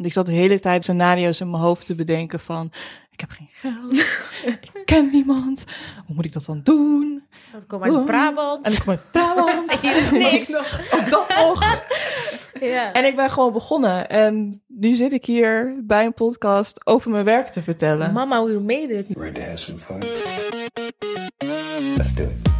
Want ik zat de hele tijd scenario's in mijn hoofd te bedenken van... Ik heb geen geld, ik ken niemand, hoe moet ik dat dan doen? Ik kom uit Brabant. En ik kom uit Brabant. Hier is niks. Ook dat nog. Ja. En ik ben gewoon begonnen. En nu zit ik hier bij een podcast over mijn werk te vertellen. Mama, we made it. Ready to have some fun? Let's do it.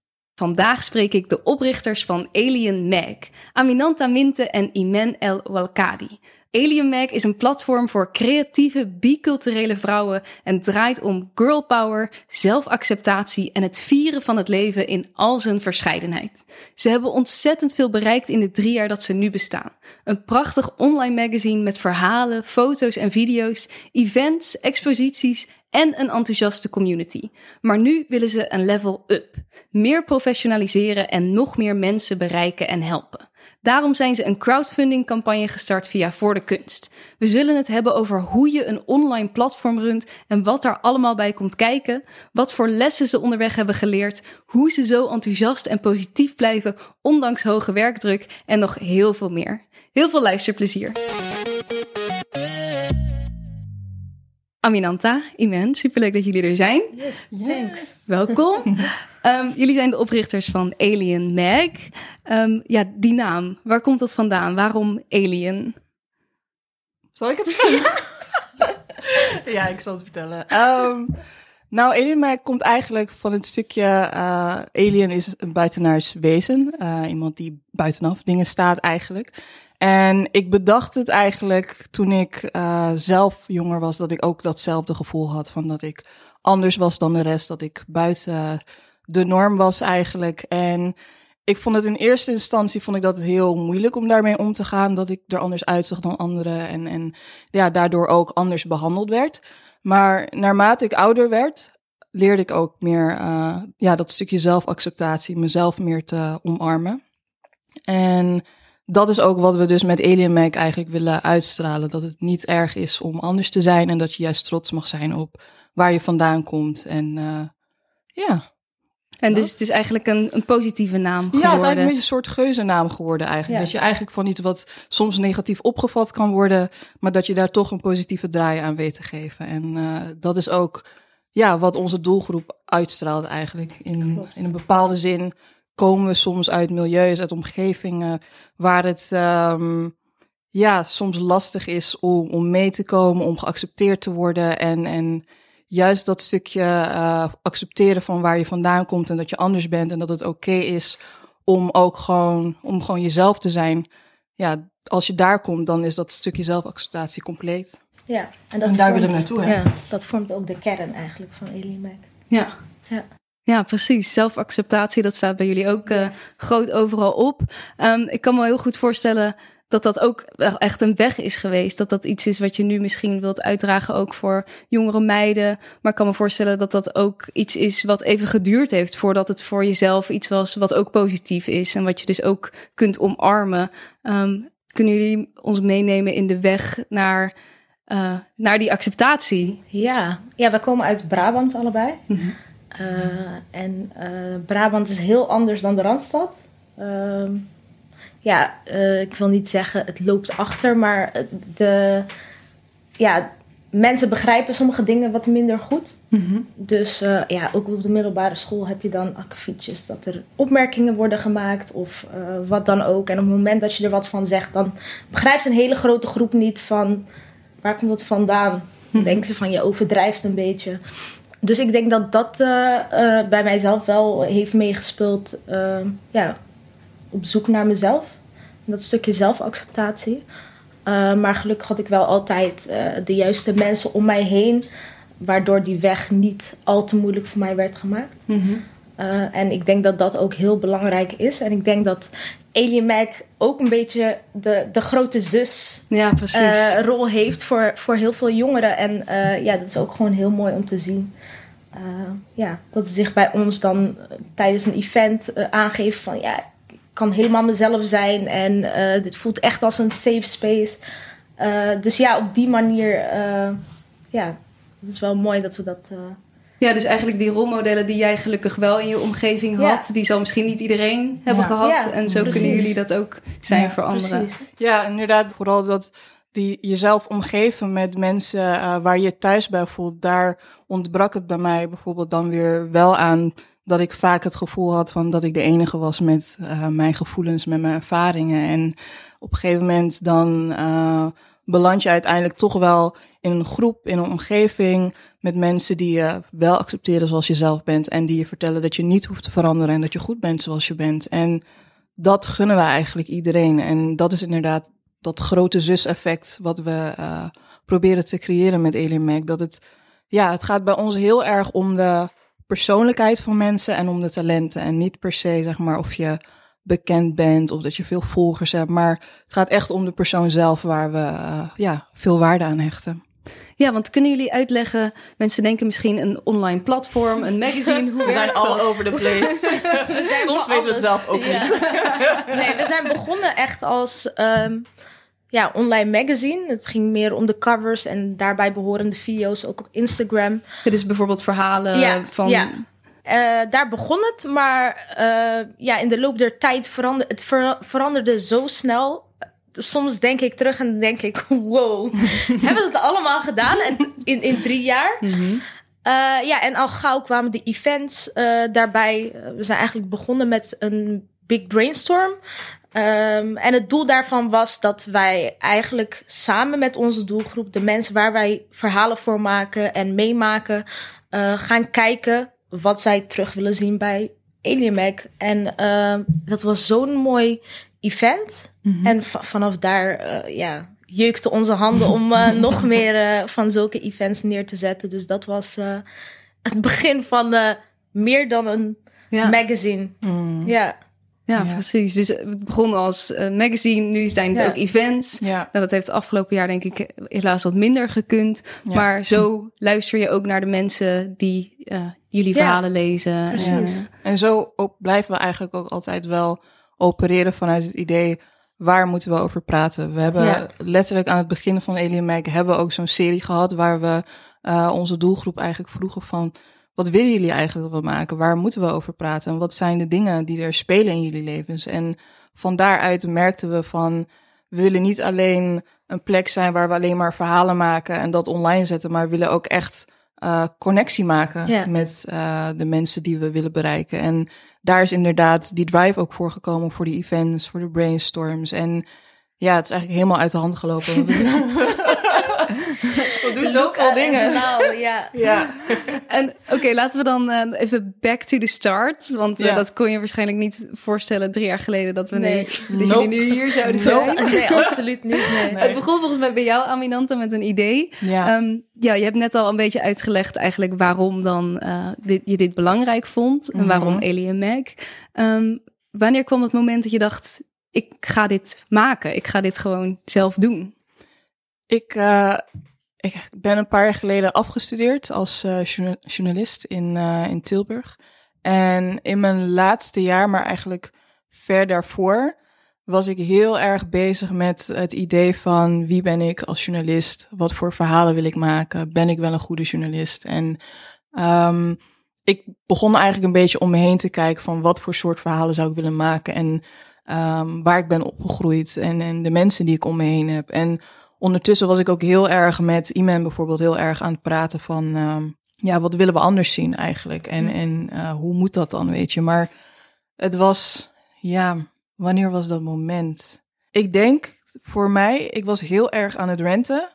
Vandaag spreek ik de oprichters van Alien Mag, Aminanta Minte en Imen El Walkadi. Alien Mag is een platform voor creatieve, biculturele vrouwen en draait om girl power, zelfacceptatie en het vieren van het leven in al zijn verscheidenheid. Ze hebben ontzettend veel bereikt in de drie jaar dat ze nu bestaan. Een prachtig online magazine met verhalen, foto's en video's, events, exposities en een enthousiaste community. Maar nu willen ze een level up. Meer professionaliseren en nog meer mensen bereiken en helpen. Daarom zijn ze een crowdfunding campagne gestart via Voor de Kunst. We zullen het hebben over hoe je een online platform runt en wat daar allemaal bij komt kijken, wat voor lessen ze onderweg hebben geleerd, hoe ze zo enthousiast en positief blijven ondanks hoge werkdruk en nog heel veel meer. Heel veel luisterplezier. Aminanta, Imen, superleuk dat jullie er zijn. Yes, thanks. Welkom. Ehm, jullie zijn de oprichters van Alien Mag. Ehm, ja, die naam, waar komt dat vandaan? Waarom Alien? Zal ik het vertellen? ja, ik zal het vertellen. Ehm, nou, Alien Mag komt eigenlijk van het stukje... eh, alien is een buitenaars wezen. eh, iemand die buitenaf dingen staat eigenlijk. En ik bedacht het eigenlijk toen ik eh, zelf jonger was... dat ik ook datzelfde gevoel had van dat ik anders was dan de rest. Dat ik buiten de norm was eigenlijk. En ik vond het in eerste instantie vond ik dat heel moeilijk om daarmee om te gaan. Dat ik er anders uitzag dan anderen. En, en ja, daardoor ook anders behandeld werd. Maar naarmate ik ouder werd, leerde ik ook meer eh, ja, dat stukje zelfacceptatie, mezelf meer te omarmen. En dat is ook wat we dus met Alien Mag eigenlijk willen uitstralen. Dat het niet erg is om anders te zijn en dat je juist trots mag zijn op waar je vandaan komt. En eh, ja, En Dat? dus het is eigenlijk een, een positieve naam geworden. ja, het is eigenlijk een beetje een soort geuzennaam geworden eigenlijk. Ja. Dat je eigenlijk van iets wat soms negatief opgevat kan worden, maar dat je daar toch een positieve draai aan weet te geven. En eh, dat is ook ja, wat onze doelgroep uitstraalt eigenlijk. In, Klopt. in een bepaalde zin komen we soms uit milieus, uit omgevingen waar het ehm, ja, soms lastig is om, om mee te komen, om geaccepteerd te worden. En, en juist dat stukje eh, accepteren van waar je vandaan komt en dat je anders bent en dat het oké is om ook gewoon, om gewoon jezelf te zijn. Ja, als je daar komt, dan is dat stukje zelfacceptatie compleet. Ja, en, En daar willen we naartoe, hè? Ja, dat vormt ook de kern eigenlijk van Mag. Ja. Ja. Ja, precies. Zelfacceptatie, dat staat bij jullie ook eh, groot overal op. Ehm, ik kan me heel goed voorstellen dat dat ook echt een weg is geweest. Dat dat iets is wat je nu misschien wilt uitdragen ook voor jongere meiden. Maar ik kan me voorstellen dat dat ook iets is wat even geduurd heeft voordat het voor jezelf iets was wat ook positief is. En wat je dus ook kunt omarmen. Ehm, kunnen jullie ons meenemen in de weg naar, eh, naar die acceptatie? Ja, ja, wij komen uit Brabant allebei. Eh, en eh, Brabant is heel anders dan de Randstad. Ehm, ja, eh, ik wil niet zeggen het loopt achter, maar de, ja, mensen begrijpen sommige dingen wat minder goed. Dus eh, ja, ook op de middelbare school heb je dan akkefietjes dat er opmerkingen worden gemaakt of wat dan ook. En op het moment dat je er wat van zegt, dan begrijpt een hele grote groep niet van waar komt het vandaan. Dan denken ze van je overdrijft een beetje. Dus ik denk dat dat eh, eh, bij mijzelf wel heeft meegespeeld. eh, ja, op zoek naar mezelf. Dat stukje zelfacceptatie. Maar gelukkig had ik wel altijd de juiste mensen om mij heen. Waardoor die weg niet al te moeilijk voor mij werd gemaakt. Mhm. Uh, en ik denk dat dat ook heel belangrijk is. En ik denk dat Alien Mac ook een beetje de, de grote zus ja, precies. Rol heeft voor, voor heel veel jongeren. En ja, dat is ook gewoon heel mooi om te zien. Ja, dat ze zich bij ons dan tijdens een event aangeeft van ja, ik kan helemaal mezelf zijn. En dit voelt echt als een safe space. dus ja, op die manier, ja, het is wel mooi dat we dat ja, dus eigenlijk die rolmodellen die jij gelukkig wel in je omgeving had, die zal misschien niet iedereen hebben gehad. en zo kunnen jullie dat ook zijn ja, voor anderen. Precies. Ja, inderdaad, vooral dat die jezelf omgeven met mensen uh, waar je thuis bij voelt, daar ontbrak het bij mij bijvoorbeeld dan weer wel aan dat ik vaak het gevoel had van dat ik de enige was met uh, mijn gevoelens, met mijn ervaringen. En op een gegeven moment dan uh, beland je uiteindelijk toch wel in een groep, in een omgeving met mensen die je wel accepteren zoals je zelf bent en die je vertellen dat je niet hoeft te veranderen en dat je goed bent zoals je bent. En dat gunnen we eigenlijk iedereen. En dat is inderdaad dat grote zus-effect wat we uh, proberen te creëren met Alien Mac. Dat het, ja, het gaat bij ons heel erg om de persoonlijkheid van mensen en om de talenten. En niet per se, zeg maar, of je bekend bent of dat je veel volgers hebt. Maar het gaat echt om de persoon zelf waar we uh, ja, veel waarde aan hechten. Ja, want kunnen jullie uitleggen? Mensen denken misschien een online platform, een magazine. Hoe we zijn all over the place. we Soms weten we het zelf ook niet. nee, we zijn begonnen echt als um, ja, online magazine. Het ging meer om de covers en daarbij behorende video's ook op Instagram. Dit is bijvoorbeeld verhalen van. Ja. Uh, daar begon het, maar uh, ja, in de loop der tijd veranderde het ver veranderde zo snel soms denk ik terug en denk ik, wow, hebben we dat allemaal gedaan en in, in drie jaar? Mm -hmm. uh, ja, en al gauw kwamen de events uh, daarbij. We zijn eigenlijk begonnen met een big brainstorm. Um, en het doel daarvan was dat wij eigenlijk samen met onze doelgroep, de mensen waar wij verhalen voor maken en meemaken, uh, gaan kijken wat zij terug willen zien bij Alien Mac. En dat was zo'n mooi event. Mhm. En vanaf daar uh, ja, jeukte onze handen om uh, nog meer uh, van zulke events neer te zetten. Dus dat was het begin van meer dan een ja. magazine. Mm. Ja. Ja, precies. Dus het begon als magazine, nu zijn het ook events. Ja. Nou, dat heeft het afgelopen jaar denk ik helaas wat minder gekund. Maar zo luister je ook naar de mensen die jullie verhalen lezen. Precies. En zo ook blijven we eigenlijk ook altijd wel opereren vanuit het idee waar moeten we over praten. We hebben letterlijk aan het begin van Alien Mac hebben we ook zo'n serie gehad waar we uh, onze doelgroep eigenlijk vroegen van wat willen jullie eigenlijk dat we maken? Waar moeten we over praten? En wat zijn de dingen die er spelen in jullie levens? En van daaruit merkten we van we willen niet alleen een plek zijn waar we alleen maar verhalen maken en dat online zetten, maar we willen ook echt uh, connectie maken met uh, de mensen die we willen bereiken. En daar is inderdaad die drive ook voor gekomen voor die events, voor de brainstorms. En ja, het is eigenlijk helemaal uit de hand gelopen. We doen zoveel dingen. Nou, ja. ja. En oké, laten we dan uh, even back to the start. Want uh, dat kon je waarschijnlijk niet voorstellen drie jaar geleden dat we nee. nu, dat nope. nu hier zouden zijn. Nee, absoluut niet. Nee. Het begon volgens mij bij jou, Aminanta, met een idee. Ja. Um, ja, je hebt net al een beetje uitgelegd eigenlijk waarom dan uh, dit, je dit belangrijk vond. En mhm. waarom Alien Mac. Um, wanneer kwam het moment dat je dacht, ik ga dit maken. Ik ga dit gewoon zelf doen. Ik, uh, ik ben een paar jaar geleden afgestudeerd als uh, journalist in, uh, in Tilburg. En in mijn laatste jaar, maar eigenlijk ver daarvoor, was ik heel erg bezig met het idee van wie ben ik als journalist? Wat voor verhalen wil ik maken? Ben ik wel een goede journalist? En um, ik begon eigenlijk een beetje om me heen te kijken van wat voor soort verhalen zou ik willen maken en um, waar ik ben opgegroeid en, en de mensen die ik om me heen heb. En ondertussen was ik ook heel erg met iemand bijvoorbeeld heel erg aan het praten van, um, ja, wat willen we anders zien eigenlijk? En, en uh, hoe moet dat dan, weet je? Maar het was, ja, wanneer was dat moment? Ik denk voor mij, ik was heel erg aan het renten.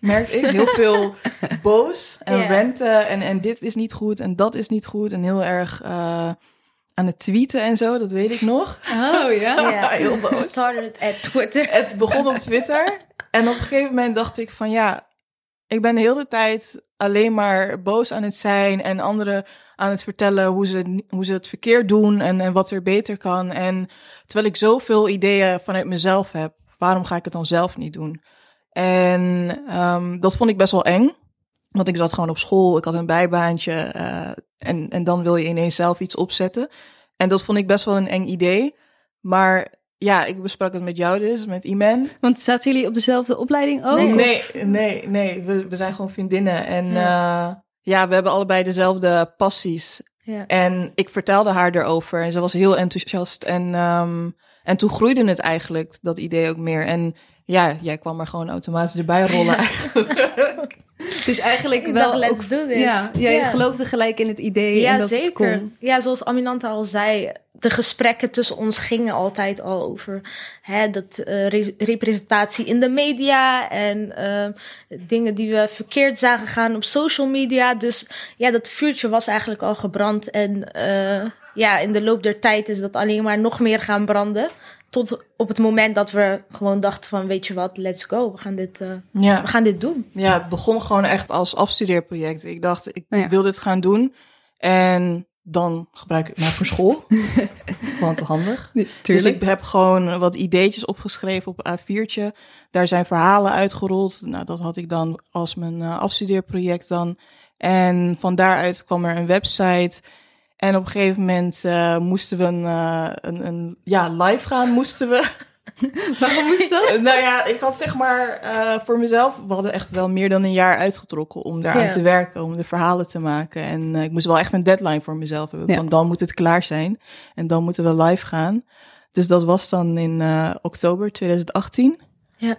Merkte ik heel veel boos en yeah. renten en, en dit is niet goed en dat is niet goed en heel erg uh, aan het tweeten en zo, dat weet ik nog. Oh ja, yeah. heel boos. Started at Twitter. Het begon op Twitter en op een gegeven moment dacht ik van ja, ik ben de hele tijd alleen maar boos aan het zijn en anderen aan het vertellen hoe ze, hoe ze het verkeerd doen en, en wat er beter kan. En terwijl ik zoveel ideeën vanuit mezelf heb, waarom ga ik het dan zelf niet doen? En um, dat vond ik best wel eng. Want ik zat gewoon op school, ik had een bijbaantje uh, en, en dan wil je ineens zelf iets opzetten. En dat vond ik best wel een eng idee. Maar ja, ik besprak het met jou dus, met Iman. Want zaten jullie op dezelfde opleiding ook? Nee, nee, nee, nee. We, we zijn gewoon vriendinnen. En ja. Uh, ja, we hebben allebei dezelfde passies. Ja. En ik vertelde haar erover en ze was heel enthousiast. En, um, en toen groeide het eigenlijk, dat idee ook meer. En ja, jij kwam er gewoon automatisch erbij rollen eigenlijk. Het is eigenlijk wel let's ook, do this. Ja, jij geloofde gelijk in het idee ja, en dat zeker. het kon. Ja, zoals Aminanta al zei, de gesprekken tussen ons gingen altijd al over hè, dat uh, re representatie in de media en uh, dingen die we verkeerd zagen gaan op social media. Dus ja, dat vuurtje was eigenlijk al gebrand en uh, ja, in de loop der tijd is dat alleen maar nog meer gaan branden. Tot op het moment dat we gewoon dachten van, weet je wat, let's go. We gaan dit, uh, ja. we gaan dit doen. Ja, het begon gewoon echt als afstudeerproject. Ik dacht, ik oh ja. wil dit gaan doen. En dan gebruik ik het maar voor school. Want handig. Nee, dus ik heb gewoon wat ideetjes opgeschreven op A4'tje. Daar zijn verhalen uitgerold. Nou, dat had ik dan als mijn uh, afstudeerproject dan. En van daaruit kwam er een website... En op een gegeven moment uh, moesten we een, uh, een, een, ja, live gaan, moesten we. Waarom moest dat? nou ja, ik had zeg maar uh, voor mezelf, we hadden echt wel meer dan een jaar uitgetrokken om daaraan ja. te werken, om de verhalen te maken. En ik moest wel echt een deadline voor mezelf hebben, ja. van dan moet het klaar zijn en dan moeten we live gaan. Dus dat was dan in oktober 2018. Ja.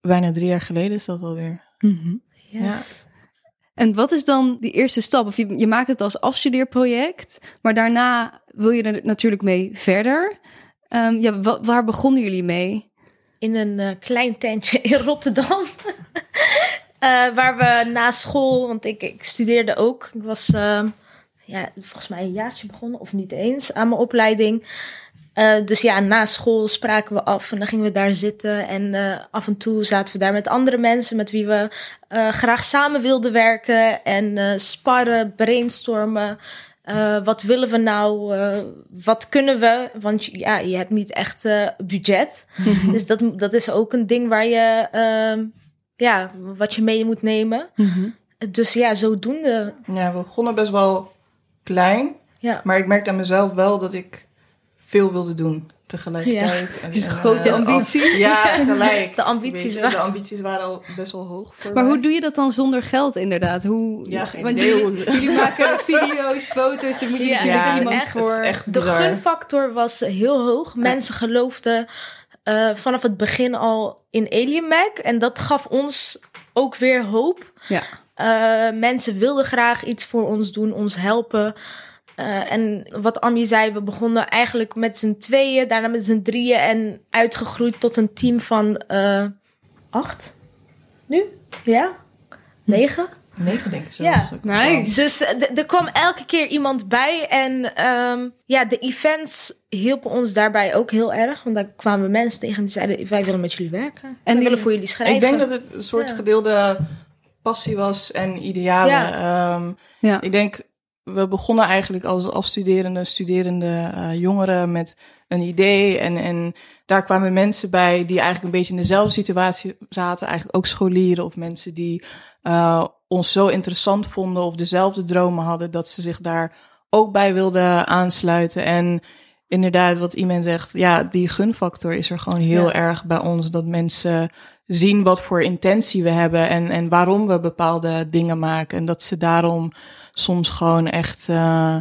Bijna drie jaar geleden is dat alweer. Mm -hmm. yes. Ja. En wat is dan die eerste stap? Of je, je maakt het als afstudeerproject, maar daarna wil je er natuurlijk mee verder. Um, ja, wa waar begonnen jullie mee? In een uh, klein tentje in Rotterdam. uh, waar we na school, want ik, ik studeerde ook. Ik was uh, ja, volgens mij een jaartje begonnen, of niet eens, aan mijn opleiding. Uh, dus ja, na school spraken we af en dan gingen we daar zitten. En uh, af en toe zaten we daar met andere mensen met wie we uh, graag samen wilden werken. En sparren, brainstormen. wat willen we nou? wat kunnen we? Want ja, je hebt niet echt budget. dus dat, dat is ook een ding waar je, ja, wat je mee moet nemen. Dus ja, zodoende. Ja, we begonnen best wel klein. Ja. Maar ik merkte aan mezelf wel dat ik veel wilde doen tegelijkertijd. Ja. En, dus grote uh, ambities. Ja, gelijk. De ambities, je, de ambities waren al best wel hoog. Voor maar mij. hoe doe je dat dan zonder geld inderdaad? Hoe, ja, geen want. Jullie, jullie maken video's, foto's, daar moet je Ja, natuurlijk ja, iemand echt- voor. echt De gunfactor was heel hoog. Mensen geloofden eh, vanaf het begin al in Alien Mac. En dat gaf ons ook weer hoop. Ja. Eh, mensen wilden graag iets voor ons doen, ons helpen. Uh, en wat Ami zei, we begonnen eigenlijk met z'n tweeën, daarna met z'n drieën en uitgegroeid tot een team van uh, acht. Nu? Ja? Negen? Negen denk ik zo. Ja. Nice. Dus uh, er kwam elke keer iemand bij. En um, ja, de events hielpen ons daarbij ook heel erg. Want daar kwamen mensen tegen die zeiden: Wij willen met jullie werken. En die- willen voor jullie schrijven. Ik denk dat het een soort Ja. gedeelde passie was en idealen. Ehm, Ja. Ik denk, we begonnen eigenlijk als afstuderende, studerende eh, jongeren met een idee. En, en daar kwamen mensen bij die eigenlijk een beetje in dezelfde situatie zaten. Eigenlijk ook scholieren of mensen die eh, ons zo interessant vonden of dezelfde dromen hadden, dat ze zich daar ook bij wilden aansluiten. En inderdaad, wat iemand zegt, ja, die gunfactor is er gewoon heel Ja. erg bij ons. Dat mensen zien wat voor intentie we hebben en, en waarom we bepaalde dingen maken. En dat ze daarom soms gewoon echt, uh,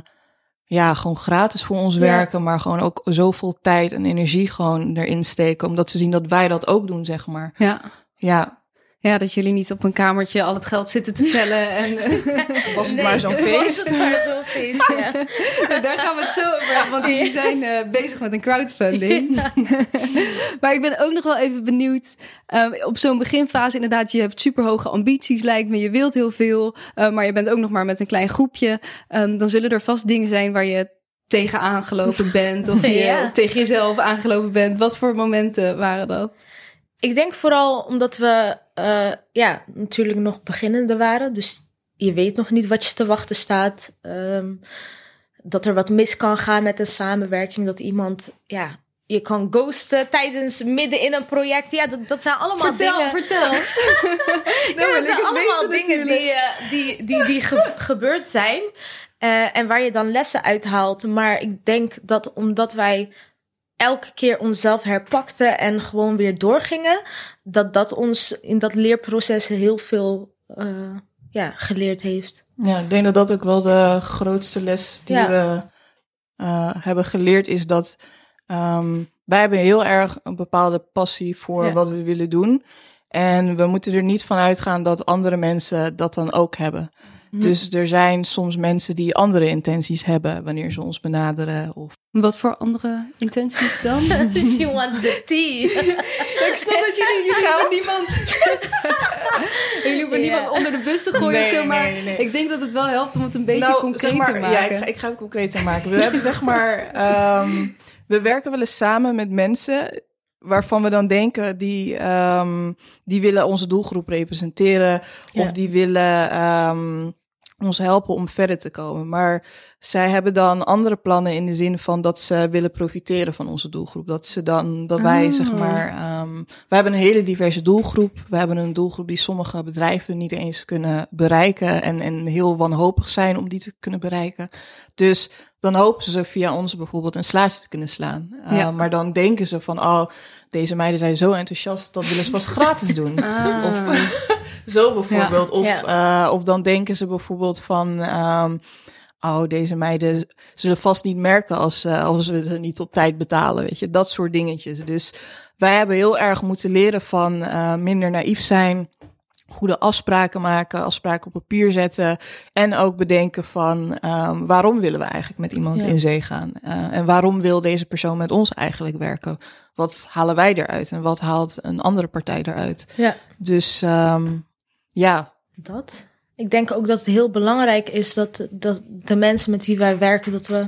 ja, gewoon gratis voor ons Ja. werken, maar gewoon ook zoveel tijd en energie gewoon erin steken, omdat ze zien dat wij dat ook doen, zeg maar. Ja. Ja, ja, dat jullie niet op een kamertje al het geld zitten te tellen. En was het maar zo'n was feest. het maar zo'n feest, ja. daar gaan we het zo over hebben, want jullie zijn eh, bezig met een crowdfunding. maar ik ben ook nog wel even benieuwd. eh, op zo'n beginfase inderdaad, je hebt superhoge ambities lijkt me. Je wilt heel veel, eh, maar je bent ook nog maar met een klein groepje. Ehm, dan zullen er vast dingen zijn waar je tegen aangelopen bent. Of je Ja. tegen jezelf aangelopen bent. Wat voor momenten waren dat? Ik denk vooral omdat we uh, ja, natuurlijk nog beginnende waren. Dus je weet nog niet wat je te wachten staat. Um, dat er wat mis kan gaan met een samenwerking. Dat iemand ja, je kan ghosten tijdens midden in een project. Ja, dat, dat zijn allemaal vertel, dingen. Vertel, vertel. ja, dat zijn allemaal dingen die, uh, die, die, die ge gebeurd zijn. Uh, en waar je dan lessen uithaalt. Maar ik denk dat omdat wij elke keer onszelf herpakten en gewoon weer doorgingen, dat dat ons in dat leerproces heel veel uh, ja, geleerd heeft. Ja, ik denk dat dat ook wel de grootste les die we uh, hebben geleerd is dat um, wij hebben heel erg een bepaalde passie voor ja. wat we willen doen. En we moeten er niet van uitgaan dat andere mensen dat dan ook hebben. Mhm. Dus er zijn soms mensen die andere intenties hebben wanneer ze ons benaderen. Of... Wat voor andere intenties dan? She wants the tea. ik snap dat jullie, jullie hoeven niemand, jullie hoeven yeah. niemand onder de bus te gooien nee, of zo, maar nee, nee. ik denk dat het wel helpt om het een beetje nou, concreet zeg maar, te maken. Ja, ik ga, ik ga het concreter maken. We hebben zeg maar, um, we werken wel eens samen met mensen waarvan we dan denken die, um, die willen onze doelgroep representeren ja. of die willen um, ons helpen om verder te komen. Maar zij hebben dan andere plannen in de zin van dat ze willen profiteren van onze doelgroep. Dat ze dan, dat wij Oh. zeg maar, um, we hebben een hele diverse doelgroep. We hebben een doelgroep die sommige bedrijven niet eens kunnen bereiken en, en heel wanhopig zijn om die te kunnen bereiken. Dus dan hopen ze via ons bijvoorbeeld een slaatje te kunnen slaan. Uh, Ja. Maar dan denken ze van, oh, deze meiden zijn zo enthousiast, dat willen ze pas gratis doen. Ah. Of, zo bijvoorbeeld. Of, Ja. uh, of dan denken ze bijvoorbeeld van, um, oh, deze meiden zullen vast niet merken als, uh, als we ze niet op tijd betalen, weet je. Dat soort dingetjes. Dus wij hebben heel erg moeten leren van uh, minder naïef zijn, goede afspraken maken, afspraken op papier zetten en ook bedenken van um, waarom willen we eigenlijk met iemand Ja. in zee gaan uh, en waarom wil deze persoon met ons eigenlijk werken? Wat halen wij eruit en wat haalt een andere partij eruit? Ja. Dus um, ja, Dat. Ik denk ook dat het heel belangrijk is dat, dat de mensen met wie wij werken, dat we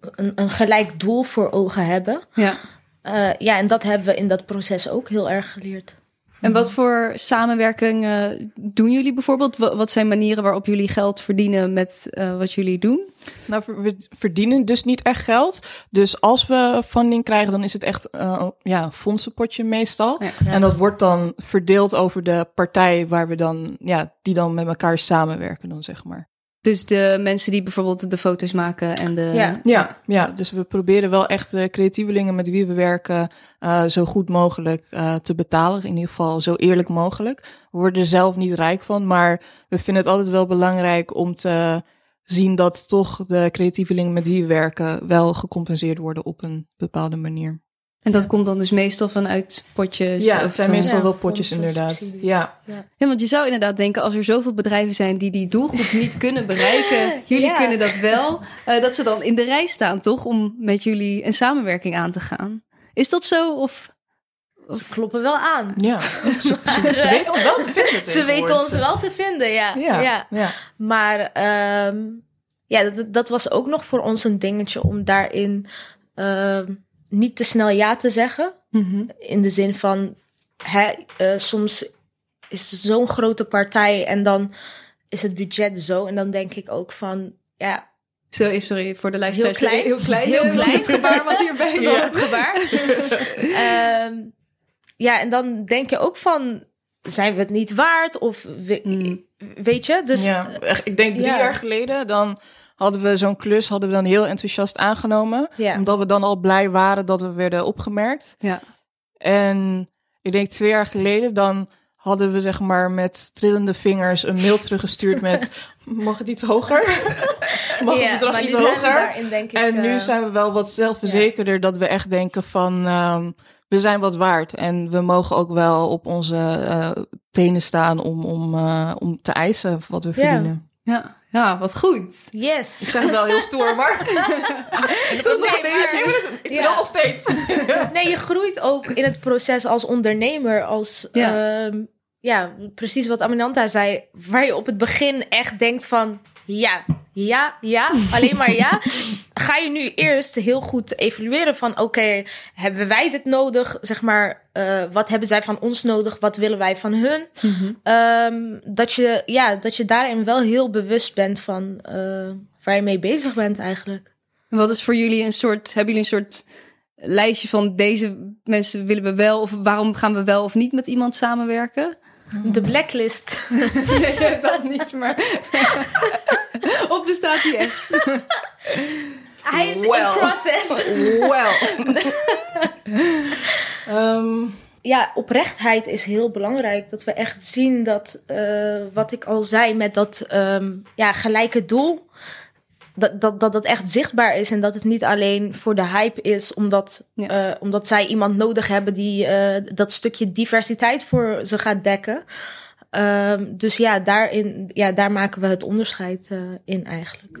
een, een gelijk doel voor ogen hebben. Ja. Uh, ja, en dat hebben we in dat proces ook heel erg geleerd. En wat voor samenwerking uh, doen jullie bijvoorbeeld? Wat, zijn manieren waarop jullie geld verdienen met uh, wat jullie doen? Nou, we verdienen dus niet echt geld. Dus als we funding krijgen, dan is het echt uh, ja, een fondsenpotje meestal. Ja. Ja. En dat wordt dan verdeeld over de partij waar we dan, ja, die dan met elkaar samenwerken dan, zeg maar. Dus de mensen die bijvoorbeeld de foto's maken en de... Ja. Ja, ja dus we proberen wel echt de creatievelingen met wie we werken uh, zo goed mogelijk uh, te betalen. In ieder geval zo eerlijk mogelijk. We worden er zelf niet rijk van, maar we vinden het altijd wel belangrijk om te zien dat toch de creatievelingen met wie we werken wel gecompenseerd worden op een bepaalde manier. En dat ja. komt dan dus meestal vanuit potjes? Ja, het of zijn van... meestal ja, wel potjes inderdaad. Ja. ja. Ja. want je zou inderdaad denken, als er zoveel bedrijven zijn die die doelgroep niet kunnen bereiken, jullie ja. kunnen dat wel, uh, dat ze dan in de rij staan, toch? Om met jullie een samenwerking aan te gaan. Is dat zo? Of... Ze kloppen wel aan. Ja, ze, ze, ze weten ons wel te vinden. Ze weten ons wel te vinden, ja. Ja, ja. ja. Maar um, ja, dat, dat was ook nog voor ons een dingetje om daarin uh, niet te snel ja te zeggen. Mm -hmm. In de zin van, hè, uh, soms is het zo'n grote partij en dan is het budget zo. En dan denk ik ook van, ja... Zo, sorry voor de luisteraars. Heel klein. Heel klein. Heel klein. het gebaar wat hierbij Dat was het gebaar. um, ja, en dan denk je ook van, zijn we het niet waard? Of we, mm. weet je? Dus, ja, ik denk drie ja. jaar geleden, dan hadden we zo'n klus, hadden we dan heel enthousiast aangenomen. Ja. Omdat we dan al blij waren dat we werden opgemerkt. Ja. En ik denk twee jaar geleden, dan hadden we zeg maar met trillende vingers een mail teruggestuurd met... Mag het iets hoger? Mag ja, het bedrag maar iets hoger? Daarin, ik, en nu uh, zijn we wel wat zelfverzekerder ja. dat we echt denken van... Um, we zijn wat waard en we mogen ook wel op onze uh, tenen staan om, om, uh, om te eisen wat we verdienen. Ja, ja, wat goed. Yes. Ik zeg het wel heel stoer, maar... Toen nee, maar... Ik doe ja. nog steeds. nee, je groeit ook in het proces als ondernemer. Als, ja. Uh, ja, precies wat Aminanta zei. Waar je op het begin echt denkt van... Ja, ja, ja, alleen maar ja. Ga je nu eerst heel goed evalueren van... Oké, okay, hebben wij dit nodig? Zeg maar eh, wat hebben zij van ons nodig? Wat willen wij van hun? Ehm, dat, je, ja, dat je daarin wel heel bewust bent van eh, waar je mee bezig bent eigenlijk. En wat is voor jullie een soort, hebben jullie een soort lijstje van deze mensen willen we wel of waarom gaan we wel of niet met iemand samenwerken? De blacklist. dat niet, maar op bestaat die echt. Hij is Well. in process. Well. Ehm, Ja, oprechtheid is heel belangrijk. Dat we echt zien dat, eh, wat ik al zei, met dat ehm, ja, gelijke doel. Dat, dat, dat dat echt zichtbaar is en dat het niet alleen voor de hype is, omdat, Ja. eh, omdat zij iemand nodig hebben die eh, dat stukje diversiteit voor ze gaat dekken. Ehm, dus ja, daarin, ja, daar maken we het onderscheid in eigenlijk.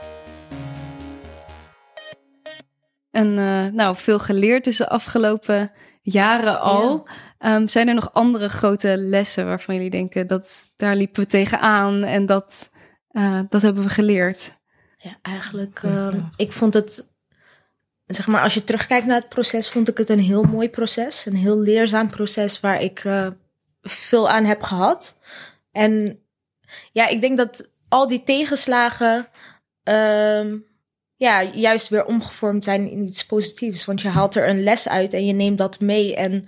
En eh, nou, veel geleerd is de afgelopen jaren al. Ehm, zijn er nog andere grote lessen waarvan jullie denken dat daar liepen we tegenaan en dat, eh, dat hebben we geleerd? Ja, eigenlijk. Ehm, ik vond het, zeg maar, als je terugkijkt naar het proces, vond ik het een heel mooi proces. Een heel leerzaam proces waar ik eh, veel aan heb gehad. En ja, ik denk dat al die tegenslagen ehm, ja, juist weer omgevormd zijn in iets positiefs. Want je haalt er een les uit en je neemt dat mee. En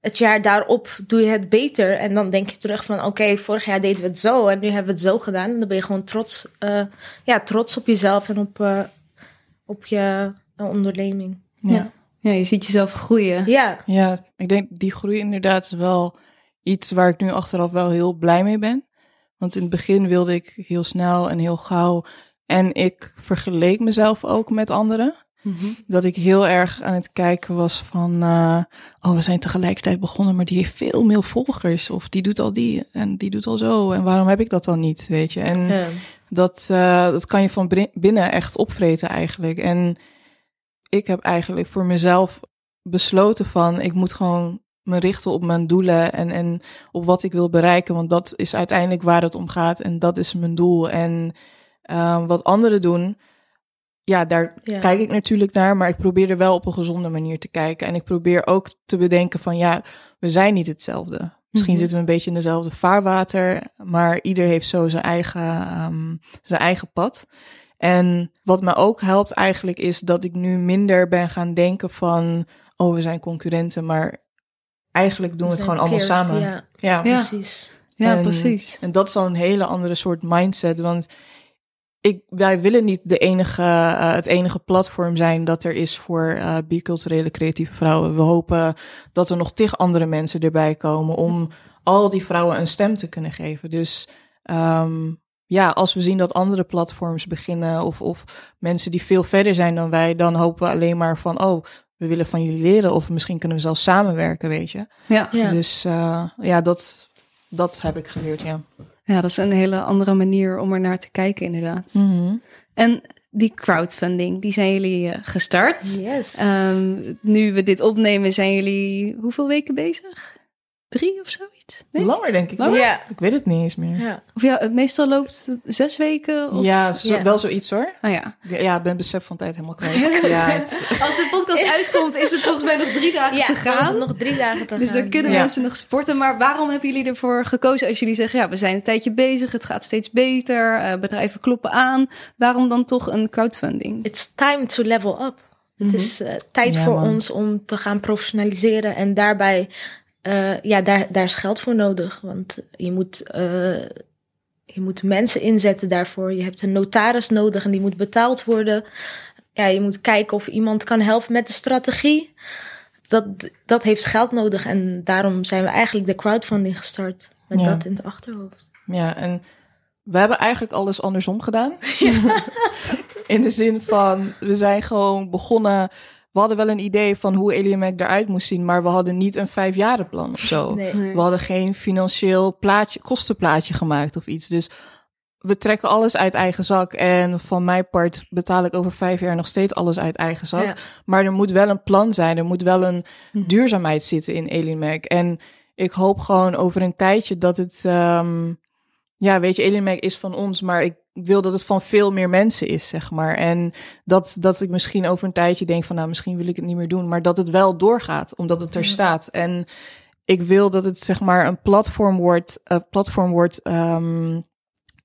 het jaar daarop doe je het beter. En dan denk je terug van oké, vorig jaar deden we het zo en nu hebben we het zo gedaan. En dan ben je gewoon trots, eh, ja, trots op jezelf en op, eh, op je eh, onderneming. ja. Ja, je ziet jezelf groeien. Ja, Ja, ik denk die groei inderdaad is wel iets waar ik nu achteraf wel heel blij mee ben. Want in het begin wilde ik heel snel en heel gauw. En ik vergeleek mezelf ook met anderen. Mhm. Dat ik heel erg aan het kijken was van, eh, oh, we zijn tegelijkertijd begonnen, maar die heeft veel meer volgers. Of die doet al die en die doet al zo. En waarom heb ik dat dan niet, weet je? En ja. dat, eh, dat kan je van binnen echt opvreten eigenlijk. En ik heb eigenlijk voor mezelf besloten van, ik moet gewoon me richten op mijn doelen en, en op wat ik wil bereiken. Want dat is uiteindelijk waar het om gaat en dat is mijn doel. En eh, wat anderen doen, ja, daar Ja. kijk ik natuurlijk naar, maar ik probeer er wel op een gezonde manier te kijken. En ik probeer ook te bedenken van, ja, we zijn niet hetzelfde. Misschien Mhm. zitten we een beetje in dezelfde vaarwater, maar ieder heeft zo zijn eigen, ehm, zijn eigen pad. En wat me ook helpt eigenlijk is dat ik nu minder ben gaan denken van, oh, we zijn concurrenten, maar eigenlijk doen we het gewoon allemaal samen. Ja, Ja. Ja. precies. Ja, En- precies. En dat is al een hele andere soort mindset, want ik, wij willen niet de enige, eh, het enige platform zijn dat er is voor eh, biculturele creatieve vrouwen. We hopen dat er nog tig andere mensen erbij komen om al die vrouwen een stem te kunnen geven. Dus ehm, ja, als we zien dat andere platforms beginnen of, of mensen die veel verder zijn dan wij, dan hopen we alleen maar van, oh, we willen van jullie leren of misschien kunnen we zelfs samenwerken, weet je. Ja. Ja. Dus eh, ja, dat, dat heb ik geleerd, ja. ja, dat is een hele andere manier om er naar te kijken, inderdaad. Mhm. En die crowdfunding, die zijn jullie eh, gestart. Yes. Ehm, nu we dit opnemen, zijn jullie hoeveel weken bezig? Drie of zoiets? Nee? Langer denk ik. Langer? toch? Ja. Ik weet het niet eens meer. Ja. Of ja, het meestal loopt het zes weken? Of... zo, Ja. wel zoiets hoor. Ah ja. Ja, ik ben besef van tijd helemaal kwijt. ja, het- Als de podcast uitkomt, is het volgens mij nog drie dagen Ja, te gaan. nog drie dagen te Dus gaan. dan kunnen Ja. mensen nog supporten. Maar waarom hebben jullie ervoor gekozen als jullie zeggen... ja, we zijn een tijdje bezig, het gaat steeds beter, eh, bedrijven kloppen aan. Waarom dan toch een crowdfunding? It's time to level up. Het is eh, tijd Ja, voor man. ons om te gaan professionaliseren en daarbij eh, ja, daar, daar is geld voor nodig. Want je moet, eh, je moet mensen inzetten daarvoor. Je hebt een notaris nodig en die moet betaald worden. Ja, je moet kijken of iemand kan helpen met de strategie. Dat, dat heeft geld nodig. En daarom zijn we eigenlijk de crowdfunding gestart. Met Ja. dat in het achterhoofd. Ja, en we hebben eigenlijk alles andersom gedaan. In de zin van, we zijn gewoon begonnen... We hadden wel een idee van hoe Mac eruit moest zien... maar we hadden niet een vijfjarenplan of zo. Nee. We hadden geen financieel plaatje, kostenplaatje gemaakt of iets. Dus we trekken alles uit eigen zak. En van mijn part betaal ik over vijf jaar nog steeds alles uit eigen zak. Ja. Maar er moet wel een plan zijn. Er moet wel een Mhm. duurzaamheid zitten in Alien Mac. En ik hoop gewoon over een tijdje dat het... ehm, ja, weet je, Alien Mac is van ons, maar ik wil dat het van veel meer mensen is, zeg maar. En dat, dat ik misschien over een tijdje denk van, nou, misschien wil ik het niet meer doen. Maar dat het wel doorgaat, omdat het er staat. En ik wil dat het, zeg maar, een platform wordt, een platform wordt ehm,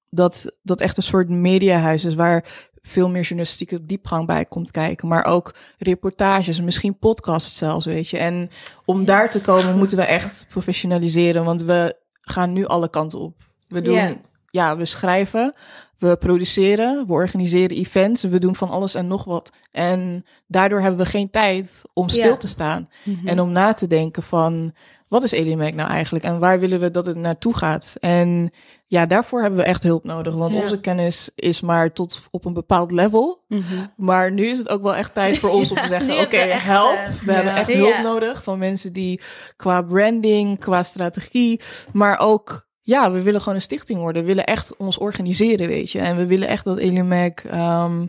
dat, dat echt een soort mediahuis is waar veel meer journalistieke diepgang bij komt kijken. Maar ook reportages, misschien podcasts zelfs, weet je. En om daar te komen moeten we echt professionaliseren, want we gaan nu alle kanten op. We doen, ja, we schrijven, we produceren, we organiseren events, we doen van alles en nog wat. En daardoor hebben we geen tijd om stil Ja. te staan Mhm. en om na te denken van wat is Alien Mac nou eigenlijk en waar willen we dat het naartoe gaat. En ja, daarvoor hebben we echt hulp nodig, want Ja. onze kennis is maar tot op een bepaald level. Maar nu is het ook wel echt tijd voor ons om te zeggen: oké, echt, help. eh, We hebben echt hulp nodig van mensen die qua branding, qua strategie, maar ook. Ja, we willen gewoon een stichting worden. We willen echt ons organiseren, weet je. En we willen echt dat Alien Mac ehm,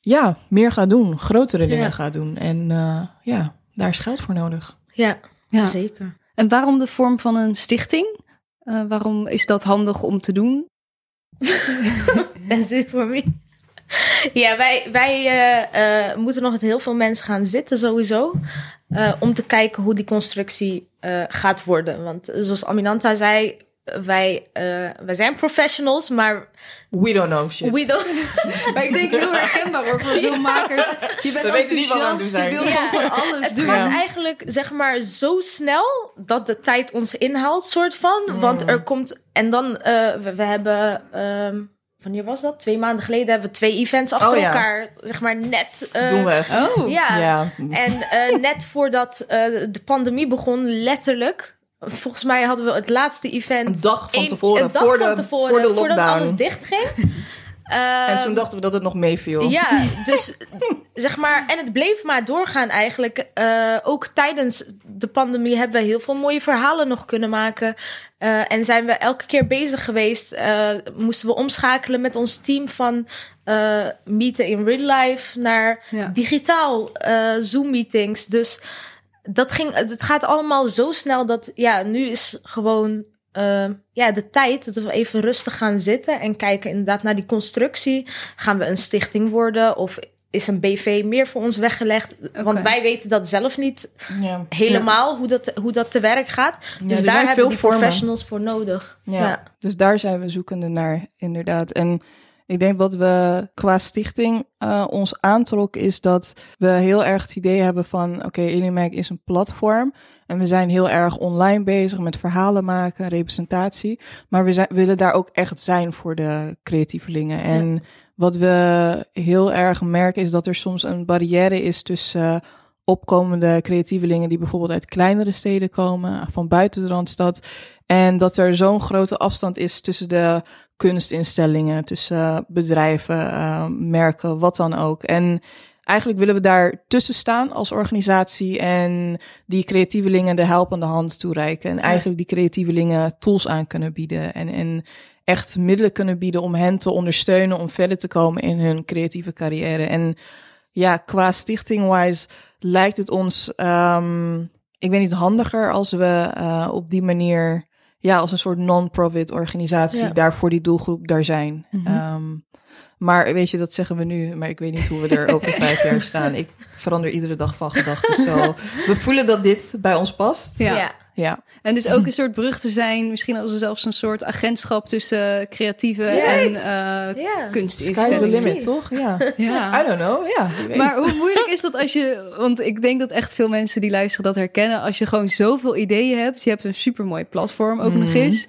ja, meer gaat doen. Grotere dingen Ja. gaat doen. En eh, ja, daar is geld voor nodig. Ja, Ja. zeker. En waarom de vorm van een stichting? Eh, waarom is dat handig om te doen? It for me. Ja, wij, wij eh, moeten nog met heel veel mensen gaan zitten sowieso. eh, om te kijken hoe die constructie eh, gaat worden. Want zoals Aminanta zei, wij, eh, wij zijn professionals, maar We don't know shit. we don't... Maar ik denk heel herkenbaar hoor, voor veel makers. Je bent We enthousiast, je doen wil zijn. gewoon Ja. van alles Het doen. gaat eigenlijk, zeg maar, zo snel dat de tijd ons inhaalt, soort van. Want er komt... En dan, eh, we, we hebben... ehm, wanneer was dat? Twee maanden geleden hebben we twee events achter Oh, ja. elkaar, zeg maar, net... eh, Doen we. Oh, Ja. Ja. En eh, net voordat eh, de pandemie begon, letterlijk... Volgens mij hadden we het laatste event... Een dag van tevoren, Een dag voor van de- tevoren, voor de voordat lockdown. alles dichtging. En Ehm, toen dachten we dat het nog meeviel. ja, dus zeg maar, en het bleef maar doorgaan eigenlijk. Eh, ook tijdens de pandemie hebben we heel veel mooie verhalen nog kunnen maken. Eh, en zijn we elke keer bezig geweest. eh, moesten we omschakelen met ons team van eh, meeten in real life naar Ja. digitaal eh, Zoom meetings. Dus dat ging, het gaat allemaal zo snel dat ja, nu is gewoon eh, ja, de tijd dat we even rustig gaan zitten en kijken inderdaad naar die constructie. Gaan we een stichting worden of is een BV meer voor ons weggelegd? Want wij weten dat zelf niet Ja. helemaal hoe, dat, hoe dat te werk gaat. Ja, Dus daar hebben we professionals voor nodig. Ja. Ja. Dus daar zijn we zoekende naar, inderdaad. En ik denk wat we qua stichting eh, ons aantrok, is dat we heel erg het idee hebben van: oké, Alienmac is een platform. En we zijn heel erg online bezig met verhalen maken, representatie. Maar we zijn, willen daar ook echt zijn voor de creatievelingen. En wat we heel erg merken is dat er soms een barrière is tussen eh, opkomende creatievelingen die bijvoorbeeld uit kleinere steden komen, van buiten de Randstad. En dat er zo'n grote afstand is tussen de kunstinstellingen, tussen bedrijven, eh, merken, wat dan ook. En eigenlijk willen we daar tussen staan als organisatie en die creatievelingen de helpende hand toereiken. En eigenlijk die creatievelingen tools aan kunnen bieden en, en echt middelen kunnen bieden om hen te ondersteunen om verder te komen in hun creatieve carrière. En ja, qua stichting-wise lijkt het ons, ehm, ik weet niet, handiger als we eh, op die manier, ja, als een soort non-profit organisatie Ja. daar voor die doelgroep daar zijn. Mhm. Ehm, maar weet je, dat zeggen we nu, maar ik weet niet hoe we er over vijf jaar staan. Ik verander iedere dag van gedachten. Zo, we voelen dat dit bij ons past. Ja. Ja. Ja. En dus ook een soort brug te zijn, misschien als er zelfs een soort agentschap tussen creatieve en eh Ja. Sky's the kunstinstellingen. limit, toch? Ja. Ja. I don't know, ja. Maar hoe moeilijk is dat als je, want ik denk dat echt veel mensen die luisteren dat herkennen, als je gewoon zoveel ideeën hebt, je hebt een supermooi platform ook nog Mhm. eens.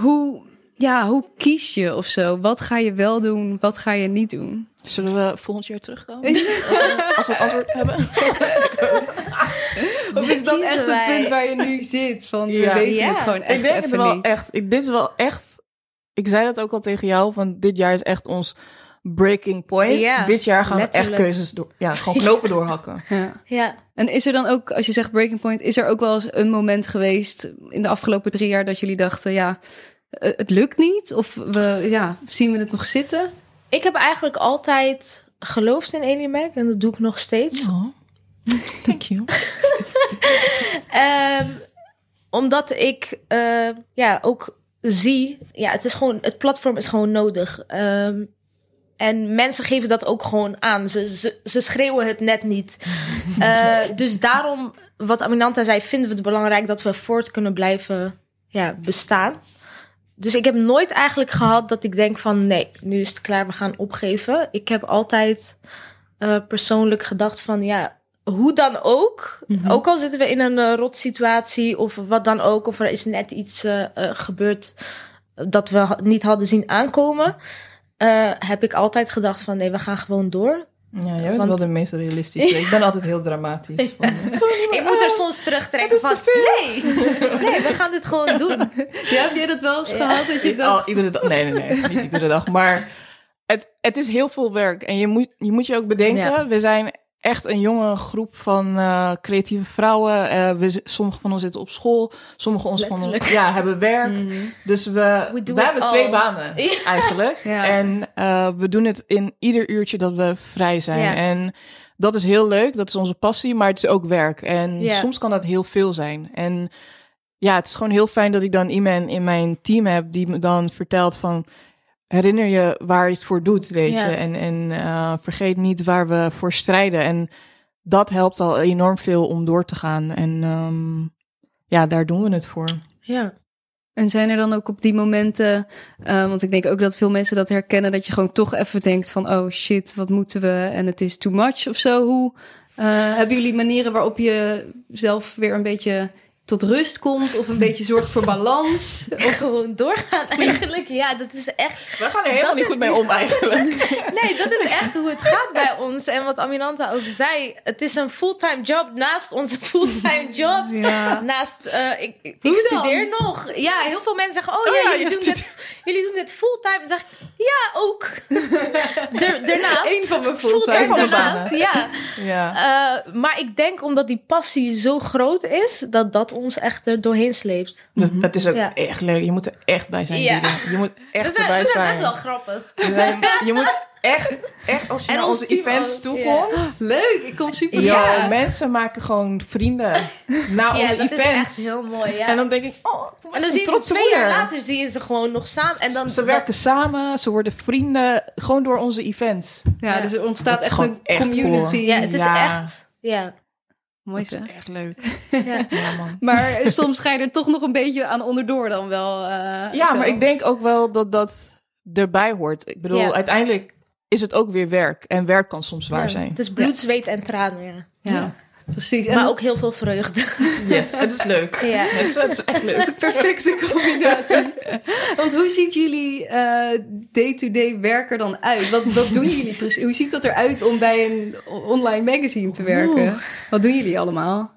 Hoe, ja, hoe kies je of zo? Wat ga je wel doen, wat ga je niet doen? Zullen we volgend jaar terugkomen? Als we het antwoord hebben? Dat echt het punt waar je nu zit? Van we Ja. weten Ja. het gewoon echt ik denk even wel niet. echt. Ik, dit is wel echt. Ik zei dat ook al tegen jou. Van dit jaar is echt ons breaking point. Ja, dit jaar gaan we echt keuzes door. Ja, gewoon knopen doorhakken. Ja. Ja. En is er dan ook, als je zegt breaking point, is er ook wel eens een moment geweest in de afgelopen drie jaar dat jullie dachten, ja, eh, het lukt niet? Of we, ja, zien we het nog zitten? Ik heb eigenlijk altijd geloofd in Alien Mac en dat doe ik nog steeds. Thank you. Ehm, omdat ik eh, ja, ook zie, ja, het is gewoon, het platform is gewoon nodig. Ehm, en mensen geven dat ook gewoon aan. Ze, ze, ze schreeuwen het net niet. Eh, dus daarom, wat Aminanta zei, vinden we het belangrijk dat we voort kunnen blijven ja, bestaan. Dus ik heb nooit eigenlijk gehad dat ik denk van nee, nu is het klaar, we gaan opgeven. Ik heb altijd eh, persoonlijk gedacht van ja, hoe dan ook. Ook al zitten we in een uh, rot situatie of wat dan ook. Of er is net iets uh, uh, gebeurd dat we ha niet hadden zien aankomen. Uh, heb ik altijd gedacht van nee, we gaan gewoon door. Ja, jij bent Want... wel de meest realistische. Ik ben altijd heel dramatisch. Van, ik moet er soms terugtrekken van nee, nee, we gaan dit gewoon doen. Ja, heb jij dat wel eens gehad? Dat je dacht... oh, iedere dag. Nee, nee, nee, niet iedere dag. Maar het, het is heel veel werk. En je moet je, moet je ook bedenken, ja. we zijn echt een jonge groep van uh, creatieve vrouwen. Uh, we, sommige van ons zitten op school, sommige ons van ons ja, hebben werk. Mm -hmm. Dus we, we, we hebben all. twee banen ja. eigenlijk. ja. En uh, we doen het in ieder uurtje dat we vrij zijn. Ja. En dat is heel leuk, dat is onze passie, maar het is ook werk. En soms kan dat heel veel zijn. En ja, het is gewoon heel fijn dat ik dan iemand in mijn team heb die me dan vertelt van herinner je waar je het voor doet, weet ja. je. En, en uh, vergeet niet waar we voor strijden. En dat helpt al enorm veel om door te gaan. En um, ja, daar doen we het voor. Ja. En zijn er dan ook op die momenten, uh, want ik denk ook dat veel mensen dat herkennen, dat je gewoon toch even denkt van, oh shit, wat moeten we? En het is too much of zo. Hoe uh, hebben jullie manieren waarop je zelf weer een beetje tot rust komt of een beetje zorgt voor balans. Of gewoon doorgaan eigenlijk. Ja, dat is echt... We gaan er helemaal niet goed mee om eigenlijk. nee, dat is echt hoe het gaat bij ons. En wat Aminanta ook zei, het is een fulltime job naast onze fulltime jobs. Ja. Naast, uh, ik, ik, studeer nog. Ja, heel veel mensen zeggen, oh, oh ja, ja, jullie, doen dit, jullie doen dit fulltime. Dan zeg ik, ja, ook. Daarnaast. Eén van mijn fulltime, fulltime daarnaast, ja. ja. Uh, maar ik denk omdat die passie zo groot is, dat dat ons echt er doorheen sleept. Dat, dat is ook ja. echt leuk. Je moet er echt bij zijn. Ja. Je moet echt dat is, erbij zijn. Dat is best wel grappig. Je moet echt, echt als je en naar onze events toekomt. Ja. Leuk, ik kom super ja, ja, mensen maken gewoon vrienden na ja, dat events. is echt heel mooi, ja. En dan denk ik, oh, en dan zie je ze twee moeder. jaar later zie je ze gewoon nog samen. En dan, ze werken samen, ze worden vrienden, gewoon door onze events. Ja, dus er ontstaat echt een echt community. Cool. Ja, het is echt, ja. Mooi dat is echt leuk. ja. ja. man. Maar soms ga je er toch nog een beetje aan onderdoor dan wel. Uh, ja, zo. maar ik denk ook wel dat dat erbij hoort. Ik bedoel, ja. uiteindelijk is het ook weer werk. En werk kan soms zwaar ja. zijn. Het is bloed, zweet en tranen, ja. Precies. Maar en... ook heel veel vreugde. Yes, het is leuk. Ja. Het, is, het is echt leuk. Perfecte combinatie. Want hoe ziet jullie day-to-day uh, werk er dan uit? Wat, wat doen jullie precies? Hoe ziet dat eruit om bij een online magazine te werken? Oeh. Wat doen jullie allemaal?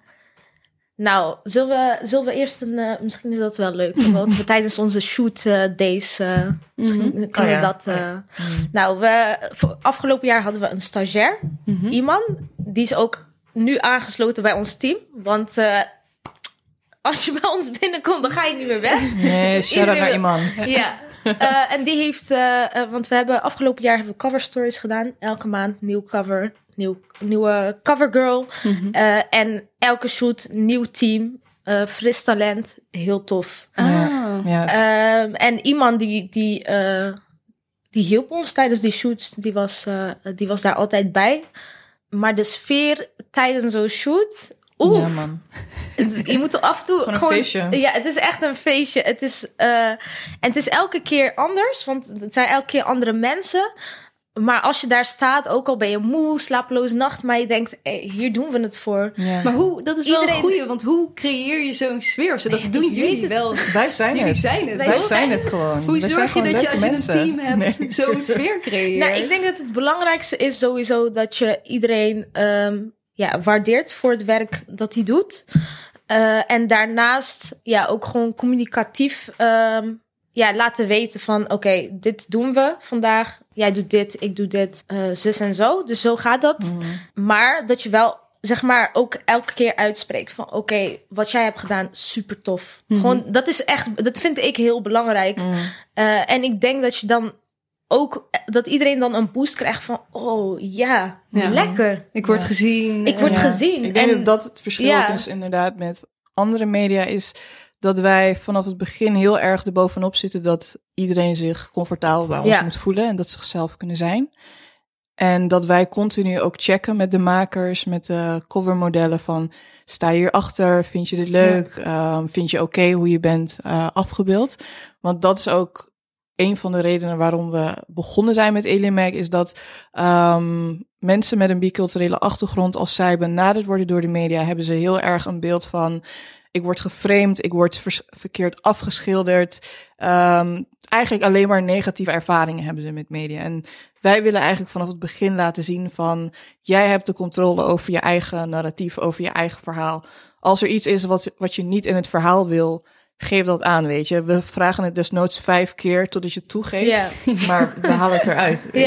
Nou, zullen we, zullen we eerst een... Uh, misschien is dat wel leuk. Want we tijdens onze shoot uh, days... Uh, misschien mm -hmm. kunnen we oh, ja. dat... Oh, ja. mm. Nou, we, afgelopen jaar hadden we een stagiair. Mm -hmm. Iman. Die is ook nu aangesloten bij ons team. Want uh, als je bij ons binnenkomt, dan ga je niet meer weg. Nee, shout-out naar Iman. Ja. Uh, en die heeft... Uh, want we hebben afgelopen jaar hebben we cover stories gedaan. Elke maand nieuw cover. Nieuw, nieuwe covergirl. Mm -hmm. en elke shoot nieuw team. fris talent. Heel tof. Ah. Ja. en iemand die... die die hielp ons tijdens die shoots. Die was, die was daar altijd bij. Maar de sfeer tijdens zo'n shoot, oeh, Ja, man. je moet er af en toe Gewoon een gewoon... feestje. Ja, het is echt een feestje. Het is, eh, en het is elke keer anders, want het zijn elke keer andere mensen. Maar als je daar staat, ook al ben je moe, slapeloze nacht, maar je denkt, hey, hier doen we het voor. Ja. Maar hoe, dat is wel Iedereen- een goeie, want hoe creëer je zo'n sfeer? of zo? Dat Nee, doen jullie het. wel. Wij zijn Jullie het. zijn het. Wij Wij zijn het gewoon. Hoe zorg je dat je als je mensen. een team hebt, Nee. zo'n sfeer creëert? Nou, ik denk dat het belangrijkste is sowieso dat je iedereen ehm, ja, waardeert voor het werk dat hij doet. Eh, en daarnaast ja, ook gewoon communicatief ehm, ja, laten weten van oké, dit doen we vandaag. Jij doet dit, ik doe dit, eh, zus en zo. Dus zo gaat dat. Mhm. Maar dat je wel zeg maar ook elke keer uitspreekt van oké, wat jij hebt gedaan, super tof. Gewoon, dat is echt, dat vind ik heel belangrijk. Mhm. Eh, en ik denk dat je dan ook, dat iedereen dan een boost krijgt van oh ja, Ja. lekker. Ik word Ja. gezien. Ik word Ja. gezien. Ik denk En- dat dat het verschil is inderdaad met andere media is dat wij vanaf het begin heel erg erbovenop zitten dat iedereen zich comfortabel bij ons Ja. moet voelen en dat ze zichzelf kunnen zijn. En dat wij continu ook checken met de makers, met de covermodellen van sta je hierachter, vind je dit leuk, Ehm, vind je oké hoe je bent eh, afgebeeld. Want dat is ook een van de redenen waarom we begonnen zijn met Alien Mag, is dat ehm, mensen met een biculturele achtergrond, als zij benaderd worden door de media, hebben ze heel erg een beeld van ik word geframed, ik word verkeerd afgeschilderd. Ehm, eigenlijk alleen maar negatieve ervaringen hebben ze met media. En wij willen eigenlijk vanaf het begin laten zien van jij hebt de controle over je eigen narratief, over je eigen verhaal. Als er iets is wat, wat je niet in het verhaal wil, geef dat aan, weet je. We vragen het desnoods vijf keer totdat je het toegeeft, maar we halen het eruit, weet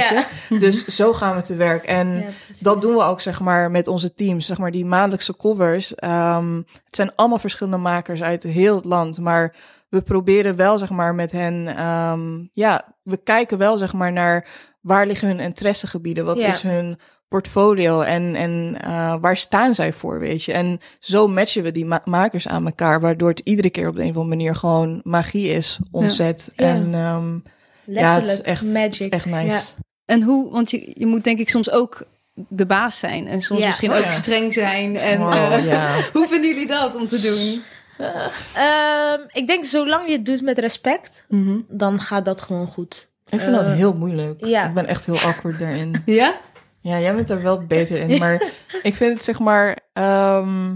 je. Dus zo gaan we te werk. En Ja, dat doen we ook, zeg maar, met onze teams. Zeg maar, die maandelijkse covers. ehm, het zijn allemaal verschillende makers uit heel het land. Maar we proberen wel, zeg maar, met hen... ehm, ja, we kijken wel, zeg maar, naar waar liggen hun interessegebieden? Wat is hun portfolio en, en eh, waar staan zij voor, weet je? En zo matchen we die ma- makers aan elkaar, waardoor het iedere keer op de een of andere manier gewoon magie is, ontzet. Ja. En ehm, ja, het is Letterlijk echt, magic. het is echt nice. Ja. En hoe, want je, je moet denk ik soms ook de baas zijn. En soms Ja. misschien ook ja. streng zijn. En Wow, eh, ja. hoe vinden jullie dat om te doen? Ehm, ik denk zolang je het doet met respect, Mhm. dan gaat dat gewoon goed. Ik vind dat Eh, heel moeilijk. ja. Ik ben echt heel awkward daarin. Ja? Ja, jij bent er wel beter in. Maar ik vind het zeg maar. ehm,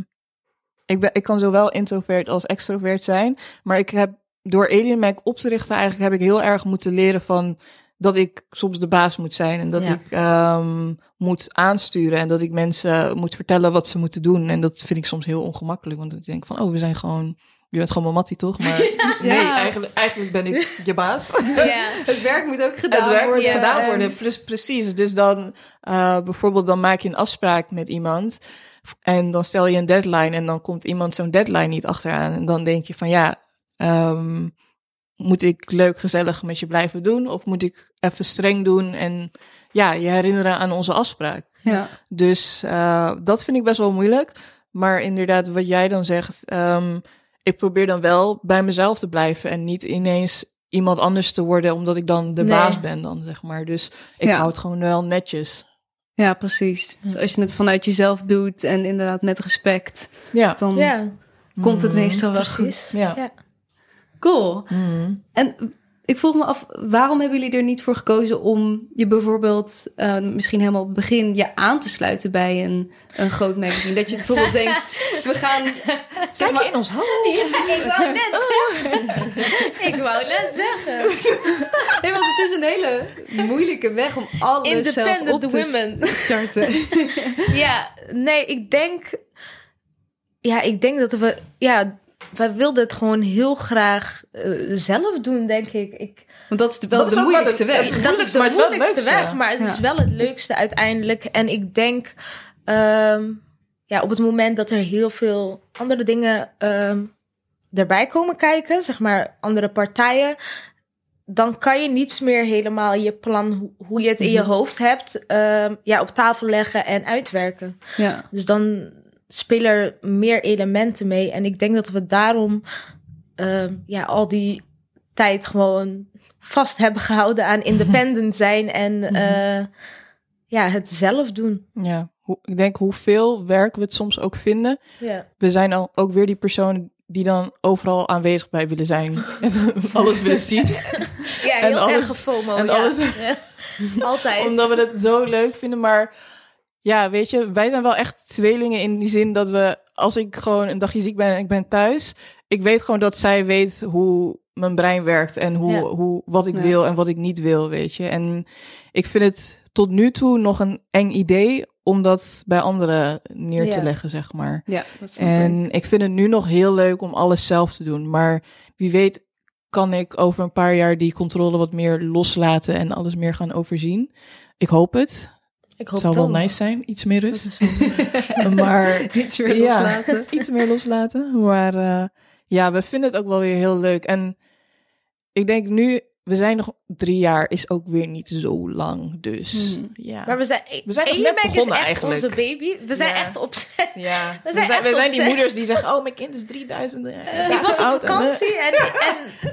ik, ben, ik kan zowel introvert als extrovert zijn. Maar ik heb door Alien Mac op te richten, eigenlijk heb ik heel erg moeten leren van dat ik soms de baas moet zijn. En dat Ja. ik ehm, moet aansturen. En dat ik mensen moet vertellen wat ze moeten doen. En dat vind ik soms heel ongemakkelijk. Want ik denk van, oh, we zijn gewoon. Je bent gewoon mijn mattie, toch? Maar nee, eigenlijk, eigenlijk ben ik je baas. Ja. Het werk moet ook gedaan het werk worden. moet gedaan En- worden, plus, precies. Dus dan eh, bijvoorbeeld dan maak je een afspraak met iemand en dan stel je een deadline en dan komt iemand zo'n deadline niet achteraan. En dan denk je van ja, ehm, moet ik leuk gezellig met je blijven doen of moet ik even streng doen en ja, je herinneren aan onze afspraak. Ja. Dus eh, dat vind ik best wel moeilijk. Maar inderdaad, wat jij dan zegt, ehm, ik probeer dan wel bij mezelf te blijven en niet ineens iemand anders te worden, omdat ik dan de Nee. baas ben dan, zeg maar. Dus ik Ja. hou het gewoon wel netjes. ja, precies. Dus als je het vanuit jezelf doet en inderdaad met respect, Ja. dan ja, komt het Mhm. meestal wel precies. Ja. Ja. goed. Cool. Mhm. En ik vroeg me af, waarom hebben jullie er niet voor gekozen om je bijvoorbeeld eh, misschien helemaal op het begin je aan te sluiten bij een, een groot magazine? Dat je bijvoorbeeld denkt, we gaan zeg maar, in ons hoofd. ik wou net zeggen. ik wou net zeggen. Nee, want het is een hele moeilijke weg om alles zelf op Independent te women. st- starten. Ja, nee, ik denk... Ja, ik denk dat we... Ja, wij wilden het gewoon heel graag eh, zelf doen, denk ik. ik Want dat is de- wel Dat de moeilijkste het- weg. het- dat is de maar moeilijkste weg, maar het is wel het leukste uiteindelijk. En ik denk, ehm, ja, op het moment dat er heel veel andere dingen ehm, erbij komen kijken, zeg maar andere partijen, dan kan je niet meer helemaal je plan, ho- hoe je het in je Mhm. hoofd hebt, ehm, ja, op tafel leggen en uitwerken. Ja. Dus dan spelen er meer elementen mee. En ik denk dat we daarom ehm, ja, al die tijd gewoon vast hebben gehouden aan independent zijn en eh, ja, het zelf doen. Ja. hoe, ik denk hoeveel werk we het soms ook vinden. Ja. We zijn al ook weer die personen die dan overal aanwezig bij willen zijn. En alles willen zien. Ja, En heel alles- erg FOMO. en ja. alles- Ja. Altijd. Omdat we het zo leuk vinden. Maar ja, weet je, wij zijn wel echt tweelingen in die zin dat we, als ik gewoon een dagje ziek ben en ik ben thuis, ik weet gewoon dat zij weet hoe mijn brein werkt en hoe, Ja. hoe, wat ik Ja. wil en wat ik niet wil, weet je. En ik vind het tot nu toe nog een eng idee om dat bij anderen neer te Ja. leggen, zeg maar. Ja, dat ik. En ik vind het nu nog heel leuk om alles zelf te doen. Maar wie weet kan ik over een paar jaar die controle wat meer loslaten en alles meer gaan overzien. Ik hoop het. Ik hoop Het zou wel nice zijn, iets meer rust. maar Iets weer ja, loslaten. iets meer loslaten. Maar eh, ja, we vinden het ook wel weer heel leuk. En ik denk nu, we zijn nog drie jaar, is ook weer niet zo lang. Dus Mhm. ja. Maar we zijn, We zijn nog net is begonnen echt eigenlijk. onze baby. We zijn Ja. echt opzet. ja. We zijn echt we zijn die moeders die zeggen, oh, mijn kind is 3000 eh, ik was op oud en, vakantie en,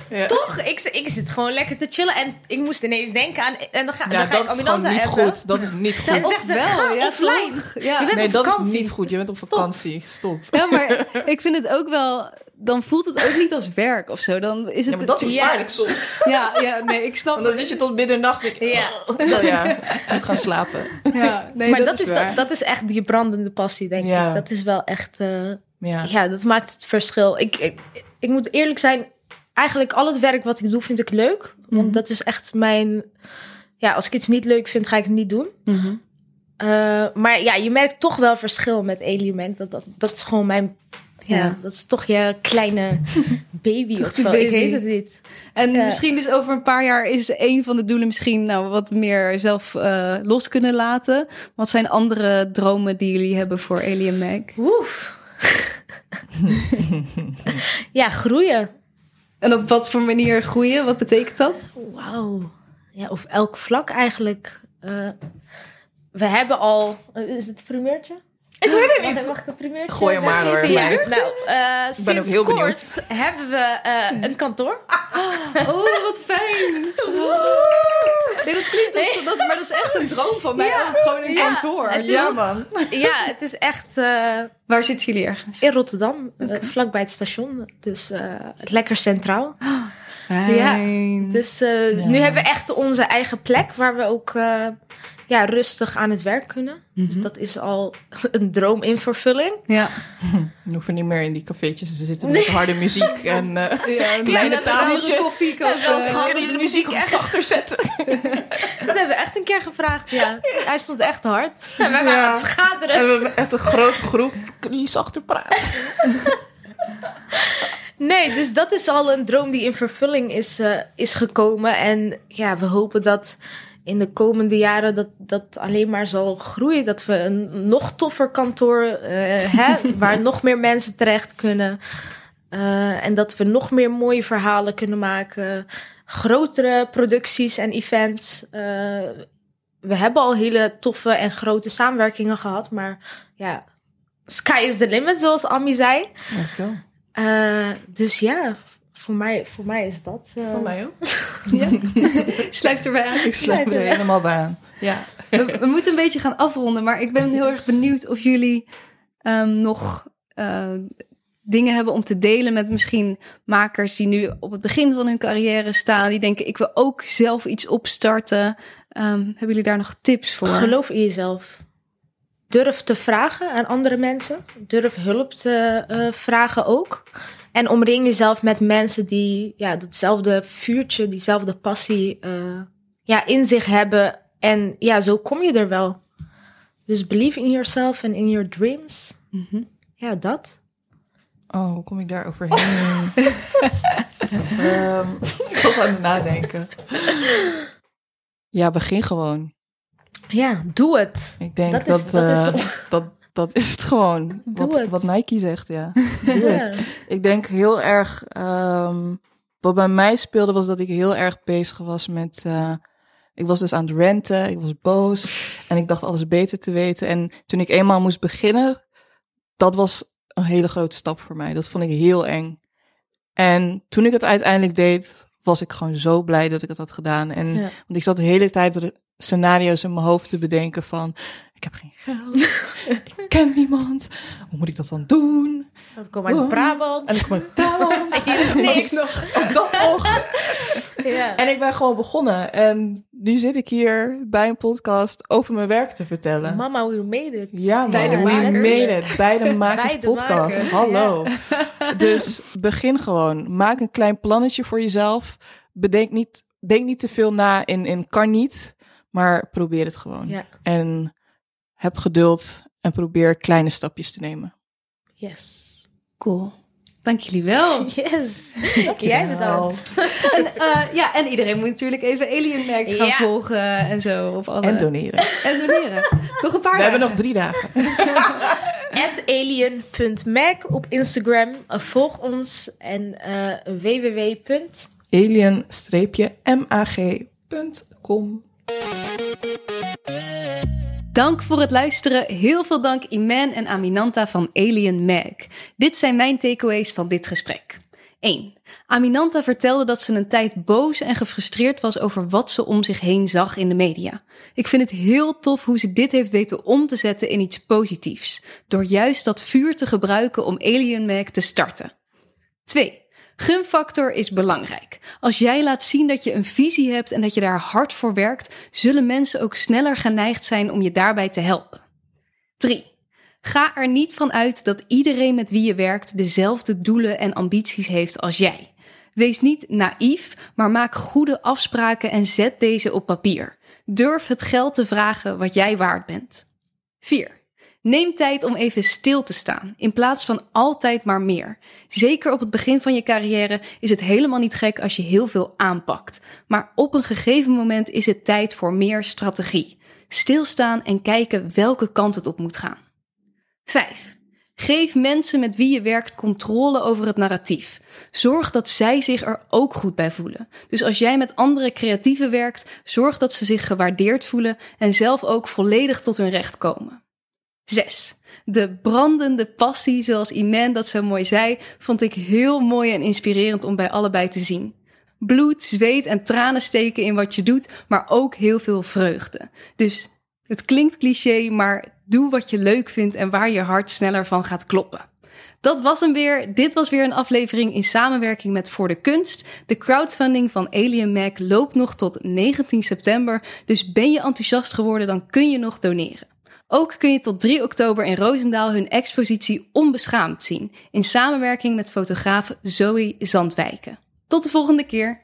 en ja. toch, ik, ik zit gewoon lekker te chillen. En ik moest ineens denken aan... En dan ga, Ja, dan ga ik dat is gewoon niet appen. goed. Dat is niet goed. Zegt ze, wel, ja, offline. Ja. Je bent nee, op dat is vakantie. niet goed. Je bent op Stop. vakantie. Stop. Ja, maar ik vind het ook wel... Dan voelt het ook niet als werk of zo. Dan is het... Ja, maar dat is Ja. gevaarlijk soms. ja, ja, nee, ik snap Want dan zit je tot middernacht. ik, Ja. oh, ja, moet gaan slapen. Ja, nee, maar dat, dat, is waar. dat, dat is echt die brandende passie, denk Ja. ik. Dat is wel echt... eh, Ja. ja, dat maakt het verschil. Ik, ik, ik moet eerlijk zijn, eigenlijk al het werk wat ik doe, vind ik leuk. Want Mhm. dat is echt mijn... Ja, als ik iets niet leuk vind, ga ik het niet doen. Mhm. Eh, maar ja, je merkt toch wel verschil met Mac. Dat, dat, dat is gewoon mijn... Ja, Ja. dat is toch je kleine baby of zo. Ik weet het niet. En Ja. misschien dus over een paar jaar is een van de doelen misschien nou, wat meer zelf eh, los kunnen laten. Wat zijn andere dromen die jullie hebben voor Alien Mac? Oef. ja, groeien. En op wat voor manier groeien? Wat betekent dat? Wauw. Ja, op elk vlak eigenlijk. Eh, we hebben al... is het een primeurtje? Ik weet het niet. Mag ik een primeurtje Gooi hem maar, Ja. meid. Nou, eh, ben sinds ook heel kort benieuwd. hebben we eh, een kantoor. Oh, wat fijn! Nee, dat klinkt als, dat, maar dat is echt een droom van mij. Ja. ook. Gewoon een Ja, kantoor. is- Ja, man. ja, het is echt eh, Waar zitten jullie ergens? in Rotterdam, vlakbij het station. Dus eh, lekker centraal. Fijn. Dus eh, Ja. nu hebben we echt onze eigen plek waar we ook eh, ja, rustig aan het werk kunnen. Dus dat is al een droom in vervulling. Ja. We hoeven niet meer in die cafeetjes te zitten met harde muziek en eh ja kleine tafeltjes. koffie kopen. We dat de muziek echt zachter zetten. Dat hebben we echt een keer gevraagd, ja. Hij stond echt hard. En wij waren Ja. aan het vergaderen. En we hebben echt een grote groep. Kunnen jullie zachter praten? Nee, dus dat is al een droom die in vervulling is, eh, is gekomen. En ja, we hopen dat in de komende jaren dat dat alleen maar zal groeien. Dat we een nog toffer kantoor eh hebben, waar nog meer mensen terecht kunnen. Eh, en dat we nog meer mooie verhalen kunnen maken. Grotere producties en events. Eh, we hebben al hele toffe en grote samenwerkingen gehad. Maar ja, sky is the limit, zoals Ami zei. Let's go. Eh, dus ja, voor mij, voor mij is dat. eh, Voor mij ook. Ja. Sluit erbij aan. Ik sluit er helemaal bij aan. Ja. We, we moeten een beetje gaan afronden, maar ik ben heel erg benieuwd of jullie ehm, nog eh, dingen hebben om te delen met misschien makers die nu op het begin van hun carrière staan. Die denken, ik wil ook zelf iets opstarten. Ehm, hebben jullie daar nog tips voor? Geloof in jezelf. Durf te vragen aan andere mensen. Durf hulp te eh, vragen ook. En omring jezelf met mensen die ja, datzelfde vuurtje, diezelfde passie eh, ja, in zich hebben. En ja, zo kom je er wel. Dus believe in yourself and in your dreams. Mhm. Ja, dat. Oh, hoe kom ik daar overheen? Ehm, ik was aan het nadenken. Ja, begin gewoon. Ja, doe het. Ik denk Dat dat is- dat is- eh, dat, dat is het gewoon. Doe Wat, het. wat Nike zegt, ja. Doe Ja. het. Ik denk heel erg. ehm, wat bij mij speelde was dat ik heel erg bezig was met. eh, ik was dus aan het renten, ik was boos en ik dacht alles beter te weten. En toen ik eenmaal moest beginnen, dat was een hele grote stap voor mij. Dat vond ik heel eng. En toen ik het uiteindelijk deed, was ik gewoon zo blij dat ik het had gedaan. En Ja. want ik zat de hele tijd scenario's in mijn hoofd te bedenken van, ik ik heb geen geld, ik ken niemand, hoe moet ik dat dan doen? We komen uit Oh. Brabant. En ik kom uit Brabant. Hier is Moet ik niks. nog dat nog? Ja. En ik ben gewoon begonnen. En nu zit ik hier bij een podcast over mijn werk te vertellen. Mama, we made it. Ja. Bij de we makers. made it. Bij de makers Bij de podcast. makers, Hallo. Dus begin gewoon. Maak een klein plannetje voor jezelf. Bedenk niet, denk niet te veel na in, in kan niet. Maar probeer het gewoon. Ja. En heb geduld en probeer kleine stapjes te nemen. Yes. Cool. Dank jullie wel. Yes. Jij bedankt. en, eh, ja, en iedereen moet natuurlijk even Alien Mac gaan Ja. volgen en zo. Op alle... En doneren. En doneren. nog een paar We hebben nog drie dagen. At alien.mac op Instagram. Uh, Volg ons. En uh, www. alien-mag.com Dank voor het luisteren. Heel veel dank Iman en Aminanta van Alien Mag. Dit zijn mijn takeaways van dit gesprek. 1. Aminanta vertelde dat ze een tijd boos en gefrustreerd was over wat ze om zich heen zag in de media. Ik vind het heel tof hoe ze dit heeft weten om te zetten in iets positiefs, door juist dat vuur te gebruiken om Alien Mag te starten. 2. Gunfactor is belangrijk. Als jij laat zien dat je een visie hebt en dat je daar hard voor werkt, zullen mensen ook sneller geneigd zijn om je daarbij te helpen. 3. Ga er niet van uit dat iedereen met wie je werkt dezelfde doelen en ambities heeft als jij. Wees niet naïef, maar maak goede afspraken en zet deze op papier. Durf het geld te vragen wat jij waard bent. 4. Neem tijd om even stil te staan, in plaats van altijd maar meer. Zeker op het begin van je carrière is het helemaal niet gek als je heel veel aanpakt. Maar op een gegeven moment is het tijd voor meer strategie. Stilstaan en kijken welke kant het op moet gaan. 5. Geef mensen met wie je werkt controle over het narratief. Zorg dat zij zich er ook goed bij voelen. Dus als jij met andere creatieven werkt, zorg dat ze zich gewaardeerd voelen en zelf ook volledig tot hun recht komen. 6. De brandende passie, zoals Iman dat zo mooi zei, vond ik heel mooi en inspirerend om bij allebei te zien. Bloed, zweet en tranen steken in wat je doet, maar ook heel veel vreugde. Dus het klinkt cliché, maar doe wat je leuk vindt en waar je hart sneller van gaat kloppen. Dat was hem weer. Dit was weer een aflevering in samenwerking met Voor de Kunst. De crowdfunding van Alien Mac loopt nog tot 19 september. Dus ben je enthousiast geworden, dan kun je nog doneren. Ook kun je tot 3 oktober in Roosendaal hun expositie Onbeschaamd zien, in samenwerking met fotograaf Zoe Zandwijken. Tot de volgende keer.